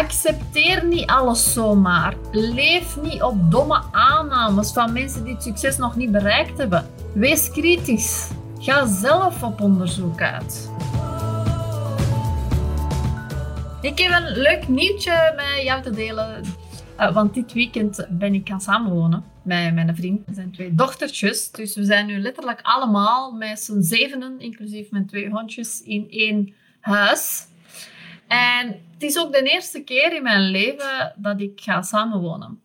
Accepteer niet alles zomaar. Leef niet op domme aannames van mensen die het succes nog niet bereikt hebben. Wees kritisch. Ga zelf op onderzoek uit. Ik heb een leuk nieuwtje met jou te delen. Uh, want dit weekend ben ik gaan samenwonen met mijn vriend. We zijn twee dochtertjes. Dus we zijn nu letterlijk allemaal met z'n zevenen, inclusief mijn twee hondjes, in één huis. En het is ook de eerste keer in mijn leven dat ik ga samenwonen.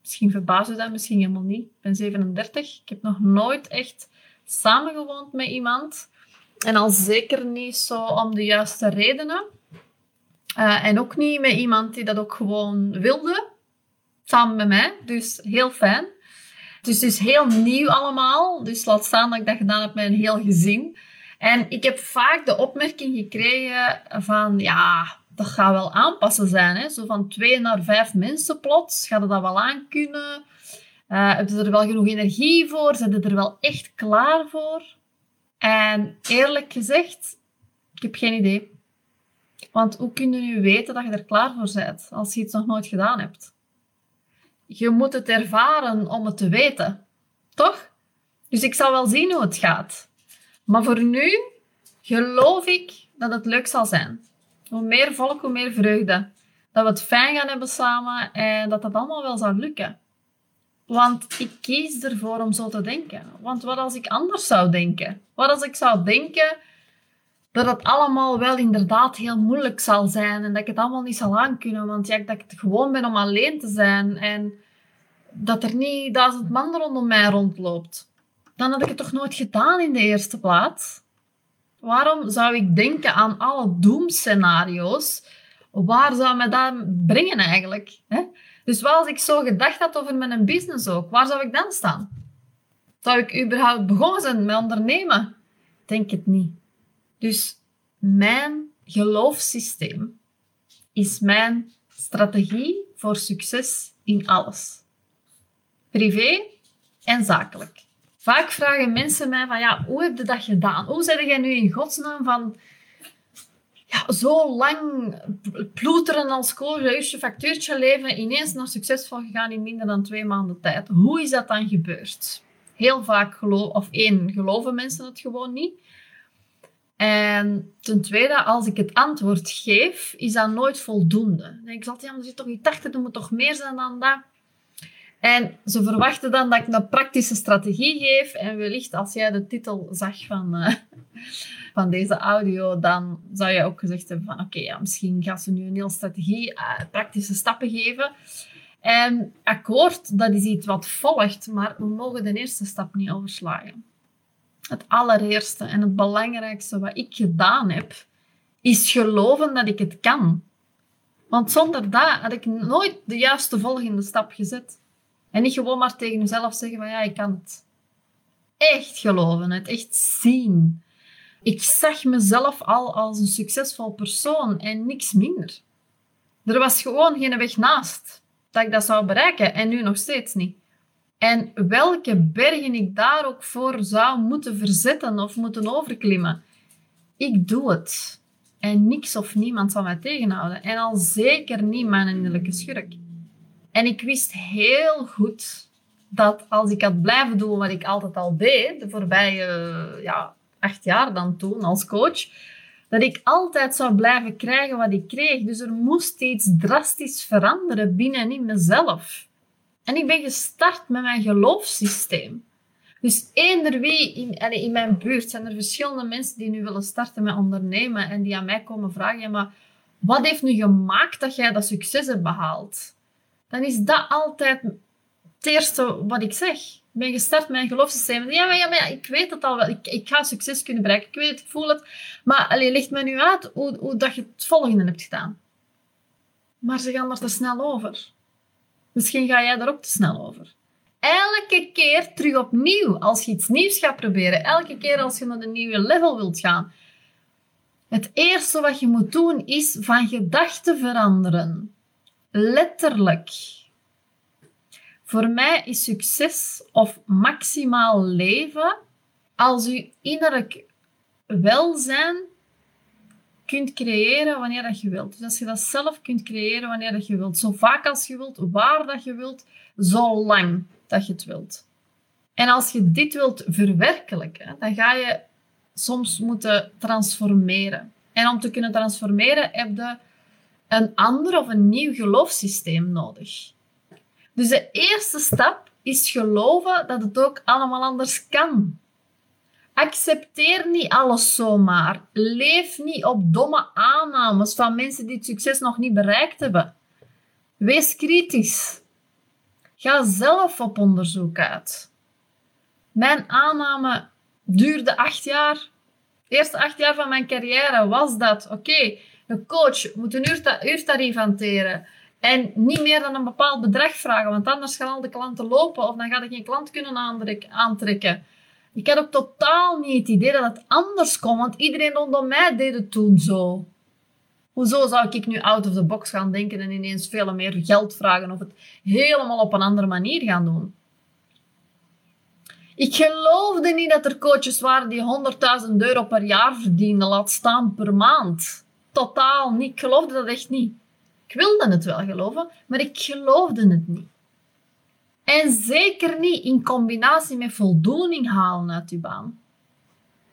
Misschien verbaast u dat, misschien helemaal niet. Ik ben 37. Ik heb nog nooit echt samengewoond met iemand. En al zeker niet zo om de juiste redenen. Uh, en ook niet met iemand die dat ook gewoon wilde. Samen met mij. Dus heel fijn. Dus het is heel nieuw allemaal. Dus laat staan dat ik dat gedaan heb met een heel gezin. En ik heb vaak de opmerking gekregen van, ja, dat gaat wel aanpassen zijn. Hè? Zo van twee naar vijf mensen plots. Gaat dat wel aan kunnen? Uh, hebben ze er wel genoeg energie voor? Zijn ze er wel echt klaar voor? En eerlijk gezegd, ik heb geen idee. Want hoe kun je nu weten dat je er klaar voor bent als je iets nog nooit gedaan hebt? Je moet het ervaren om het te weten, toch? Dus ik zal wel zien hoe het gaat. Maar voor nu geloof ik dat het leuk zal zijn. Hoe meer volk, hoe meer vreugde. Dat we het fijn gaan hebben samen en dat dat allemaal wel zal lukken. Want ik kies ervoor om zo te denken. Want wat als ik anders zou denken? Wat als ik zou denken dat het allemaal wel inderdaad heel moeilijk zal zijn en dat ik het allemaal niet zal aankunnen, want ja, dat ik het gewoon ben om alleen te zijn en dat er niet duizend man rondom mij rondloopt dan had ik het toch nooit gedaan in de eerste plaats. Waarom zou ik denken aan alle doemscenario's? Waar zou mij dat brengen eigenlijk? Hè? Dus wat als ik zo gedacht had over mijn business ook, waar zou ik dan staan? Zou ik überhaupt begonnen zijn met ondernemen? Denk het niet. Dus mijn geloofssysteem is mijn strategie voor succes in alles. Privé en zakelijk. Vaak vragen mensen mij van, ja, hoe heb je dat gedaan? Hoe zeg jij nu in godsnaam van ja, zo lang ploeteren als coach, je factuurtje leven, ineens naar succesvol gegaan in minder dan twee maanden tijd. Hoe is dat dan gebeurd? Heel vaak geloof, of één, geloven mensen het gewoon niet. En ten tweede, als ik het antwoord geef, is dat nooit voldoende. Ik altijd, ja, er zit toch niet 80, er moet toch meer zijn dan dat. En ze verwachten dan dat ik een praktische strategie geef. En wellicht als jij de titel zag van, uh, van deze audio, dan zou je ook gezegd hebben van oké, ja, misschien gaat ze nu een heel strategie, uh, praktische stappen geven. En akkoord, dat is iets wat volgt, maar we mogen de eerste stap niet overslagen. Het allereerste en het belangrijkste wat ik gedaan heb, is geloven dat ik het kan. Want zonder dat had ik nooit de juiste volgende stap gezet. En niet gewoon maar tegen jezelf zeggen van ja, ik kan het. Echt geloven, het echt zien. Ik zag mezelf al als een succesvol persoon en niks minder. Er was gewoon geen weg naast dat ik dat zou bereiken en nu nog steeds niet. En welke bergen ik daar ook voor zou moeten verzetten of moeten overklimmen, ik doe het. En niks of niemand zal mij tegenhouden. En al zeker niet mijn innerlijke schurk. En ik wist heel goed dat als ik had blijven doen wat ik altijd al deed, de voorbije ja, acht jaar dan toen als coach, dat ik altijd zou blijven krijgen wat ik kreeg. Dus er moest iets drastisch veranderen binnenin mezelf. En ik ben gestart met mijn geloofssysteem. Dus eender wie in, in mijn buurt zijn er verschillende mensen die nu willen starten met ondernemen en die aan mij komen vragen, maar wat heeft nu gemaakt dat jij dat succes hebt behaald? Dan is dat altijd het eerste wat ik zeg. Ik ben gestart met een geloofssysteem. Ja, maar, ja, maar ik weet het al wel. Ik, ik ga succes kunnen bereiken. Ik weet het, ik voel het. Maar allee, ligt me nu uit hoe, hoe dat je het volgende hebt gedaan. Maar ze gaan er te snel over. Misschien ga jij er ook te snel over. Elke keer terug opnieuw, als je iets nieuws gaat proberen, elke keer als je naar een nieuwe level wilt gaan, het eerste wat je moet doen is van gedachten veranderen letterlijk. Voor mij is succes of maximaal leven als uw innerlijk welzijn kunt creëren wanneer dat je wilt. Dus als je dat zelf kunt creëren wanneer dat je wilt. Zo vaak als je wilt, waar dat je wilt, zo lang dat je het wilt. En als je dit wilt verwerkelijken, dan ga je soms moeten transformeren. En om te kunnen transformeren heb je een ander of een nieuw geloofssysteem nodig. Dus de eerste stap is geloven dat het ook allemaal anders kan. Accepteer niet alles zomaar. Leef niet op domme aannames van mensen die het succes nog niet bereikt hebben. Wees kritisch. Ga zelf op onderzoek uit. Mijn aanname duurde acht jaar. De eerste acht jaar van mijn carrière was dat, oké, een coach moet een uurtarief hanteren. En niet meer dan een bepaald bedrag vragen, want anders gaan al de klanten lopen of dan ga ik geen klant kunnen aantrekken. Ik had ook totaal niet het idee dat het anders kon, want iedereen rondom mij deed het toen zo. Hoezo zou ik nu out of the box gaan denken en ineens veel meer geld vragen of het helemaal op een andere manier gaan doen? Ik geloofde niet dat er coaches waren die 100.000 euro per jaar verdienden, laat staan per maand. Totaal niet. Ik geloofde dat echt niet. Ik wilde het wel geloven, maar ik geloofde het niet. En zeker niet in combinatie met voldoening halen uit je baan.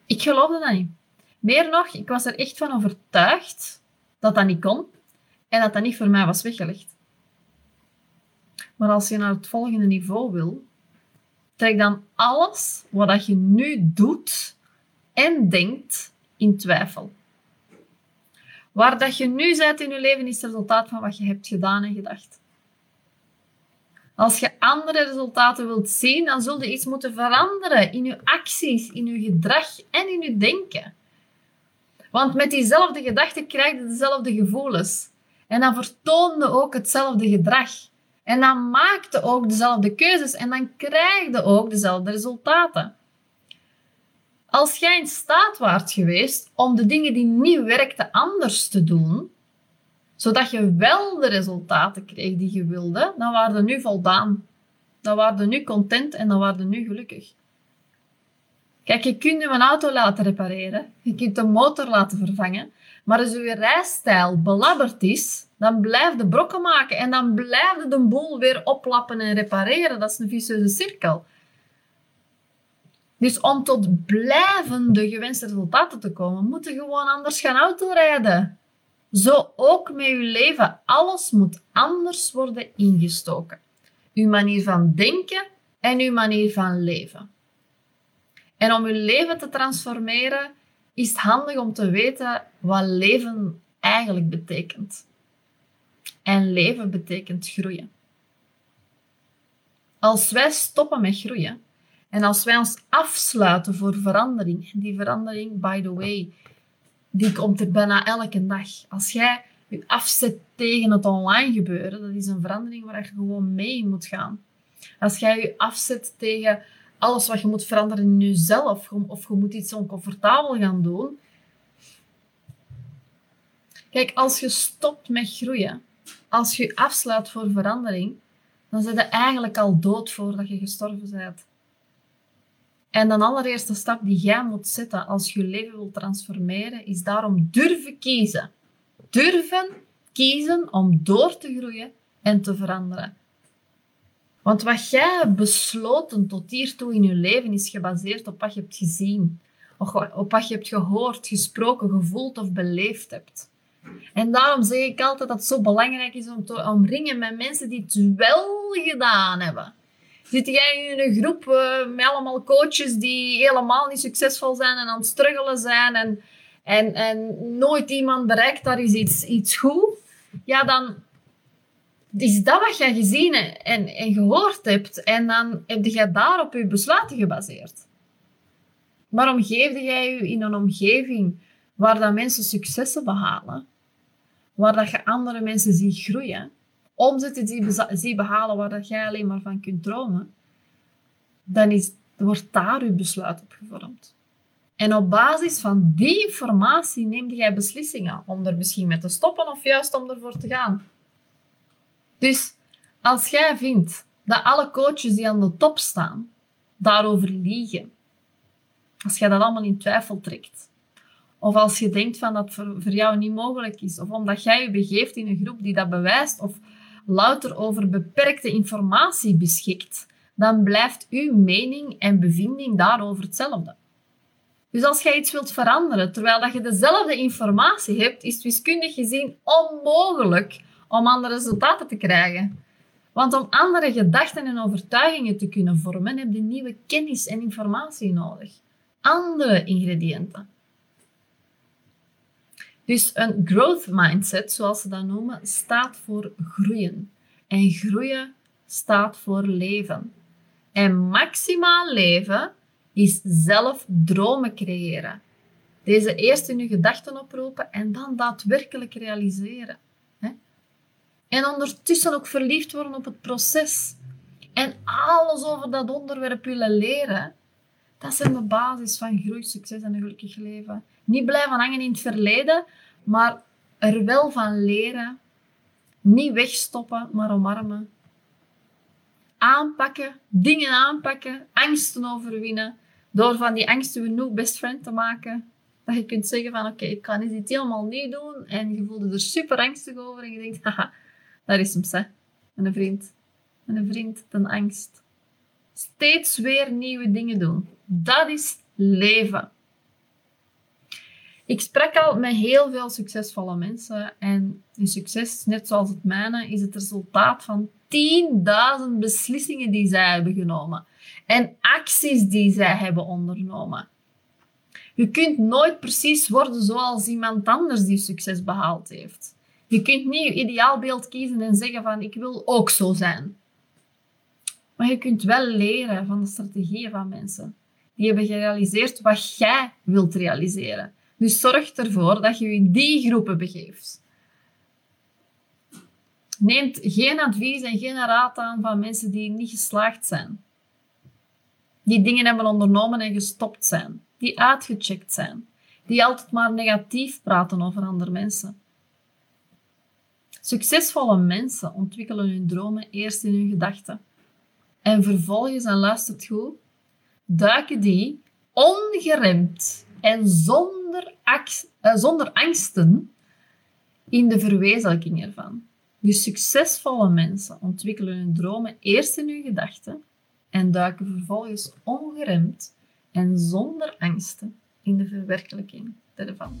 Ik geloofde dat niet. Meer nog, ik was er echt van overtuigd dat dat niet kon en dat dat niet voor mij was weggelegd. Maar als je naar het volgende niveau wil, trek dan alles wat je nu doet en denkt in twijfel. Waar dat je nu bent in je leven is het resultaat van wat je hebt gedaan en gedacht. Als je andere resultaten wilt zien, dan zul je iets moeten veranderen in je acties, in je gedrag en in je denken. Want met diezelfde gedachten krijg je dezelfde gevoelens. En dan vertoonde ook hetzelfde gedrag. En dan maakte ook dezelfde keuzes en dan krijg je ook dezelfde resultaten. Als jij in staat waart geweest om de dingen die niet werkten anders te doen, zodat je wel de resultaten kreeg die je wilde, dan waren je nu voldaan. Dan waren je nu content en dan waren je nu gelukkig. Kijk, je kunt je een auto laten repareren, je kunt de motor laten vervangen, maar als je rijstijl belabberd is, dan blijf je brokken maken en dan blijf je de boel weer oplappen en repareren. Dat is een vicieuze cirkel. Dus om tot blijvende gewenste resultaten te komen, moet je gewoon anders gaan autorijden. Zo ook met je leven. Alles moet anders worden ingestoken. Uw manier van denken en uw manier van leven. En om uw leven te transformeren, is het handig om te weten wat leven eigenlijk betekent. En leven betekent groeien. Als wij stoppen met groeien en als wij ons afsluiten voor verandering, en die verandering, by the way, die komt er bijna elke dag. Als jij je afzet tegen het online gebeuren, dat is een verandering waar je gewoon mee moet gaan. Als jij je afzet tegen alles wat je moet veranderen in jezelf, of je moet iets oncomfortabel gaan doen. Kijk, als je stopt met groeien, als je je afsluit voor verandering, dan zit je eigenlijk al dood voordat je gestorven bent. En de allereerste stap die jij moet zetten als je leven wilt transformeren, is daarom durven kiezen. Durven kiezen om door te groeien en te veranderen. Want wat jij hebt besloten tot hiertoe in je leven is gebaseerd op wat je hebt gezien, op wat je hebt gehoord, gesproken, gevoeld of beleefd hebt. En daarom zeg ik altijd dat het zo belangrijk is om te omringen met mensen die het wel gedaan hebben. Zit jij in een groep uh, met allemaal coaches die helemaal niet succesvol zijn en aan het struggelen zijn en, en, en nooit iemand bereikt, daar is iets, iets goed, ja, dan is dat wat jij gezien en, en gehoord hebt en dan heb je daarop je besluiten gebaseerd. Waarom geef jij je in een omgeving waar dat mensen successen behalen, waar dat je andere mensen ziet groeien, omzetten die zie behalen waar jij alleen maar van kunt dromen, dan is, wordt daar je besluit op gevormd. En op basis van die informatie neem jij beslissingen om er misschien mee te stoppen of juist om ervoor te gaan. Dus als jij vindt dat alle coaches die aan de top staan daarover liegen, als jij dat allemaal in twijfel trekt, of als je denkt van dat voor, voor jou niet mogelijk is, of omdat jij je begeeft in een groep die dat bewijst, of louter over beperkte informatie beschikt, dan blijft uw mening en bevinding daarover hetzelfde. Dus als jij iets wilt veranderen terwijl dat je dezelfde informatie hebt, is wiskundig gezien onmogelijk om andere resultaten te krijgen. Want om andere gedachten en overtuigingen te kunnen vormen, heb je nieuwe kennis en informatie nodig. Andere ingrediënten. Dus een growth mindset, zoals ze dat noemen, staat voor groeien. En groeien staat voor leven. En maximaal leven is zelf dromen creëren. Deze eerst in je gedachten oproepen en dan daadwerkelijk realiseren. En ondertussen ook verliefd worden op het proces. En alles over dat onderwerp willen leren. Dat zijn de basis van groei, succes en een gelukkig leven. Niet blijven hangen in het verleden, maar er wel van leren. Niet wegstoppen, maar omarmen. Aanpakken, dingen aanpakken, angsten overwinnen. Door van die angsten een nieuw best friend te maken. Dat je kunt zeggen van oké, ik kan dit helemaal niet doen. En je voelde er super angstig over. En je denkt, haha, daar is hem, hè. een vriend. een vriend, ten angst. Steeds weer nieuwe dingen doen. Dat is leven. Ik spreek al met heel veel succesvolle mensen en hun succes, net zoals het mijne, is het resultaat van 10.000 beslissingen die zij hebben genomen en acties die zij hebben ondernomen. Je kunt nooit precies worden zoals iemand anders die succes behaald heeft. Je kunt niet je ideaalbeeld kiezen en zeggen van ik wil ook zo zijn. Maar je kunt wel leren van de strategieën van mensen. Die hebben gerealiseerd wat jij wilt realiseren. Dus zorg ervoor dat je je in die groepen begeeft. Neemt geen advies en geen raad aan van mensen die niet geslaagd zijn. Die dingen hebben ondernomen en gestopt zijn. Die uitgecheckt zijn. Die altijd maar negatief praten over andere mensen. Succesvolle mensen ontwikkelen hun dromen eerst in hun gedachten. En vervolgens, en luistert goed, duiken die ongeremd en zonder, uh, zonder angsten in de verwezenlijking ervan. Dus succesvolle mensen ontwikkelen hun dromen eerst in hun gedachten en duiken vervolgens ongeremd en zonder angsten in de verwerkelijking ervan.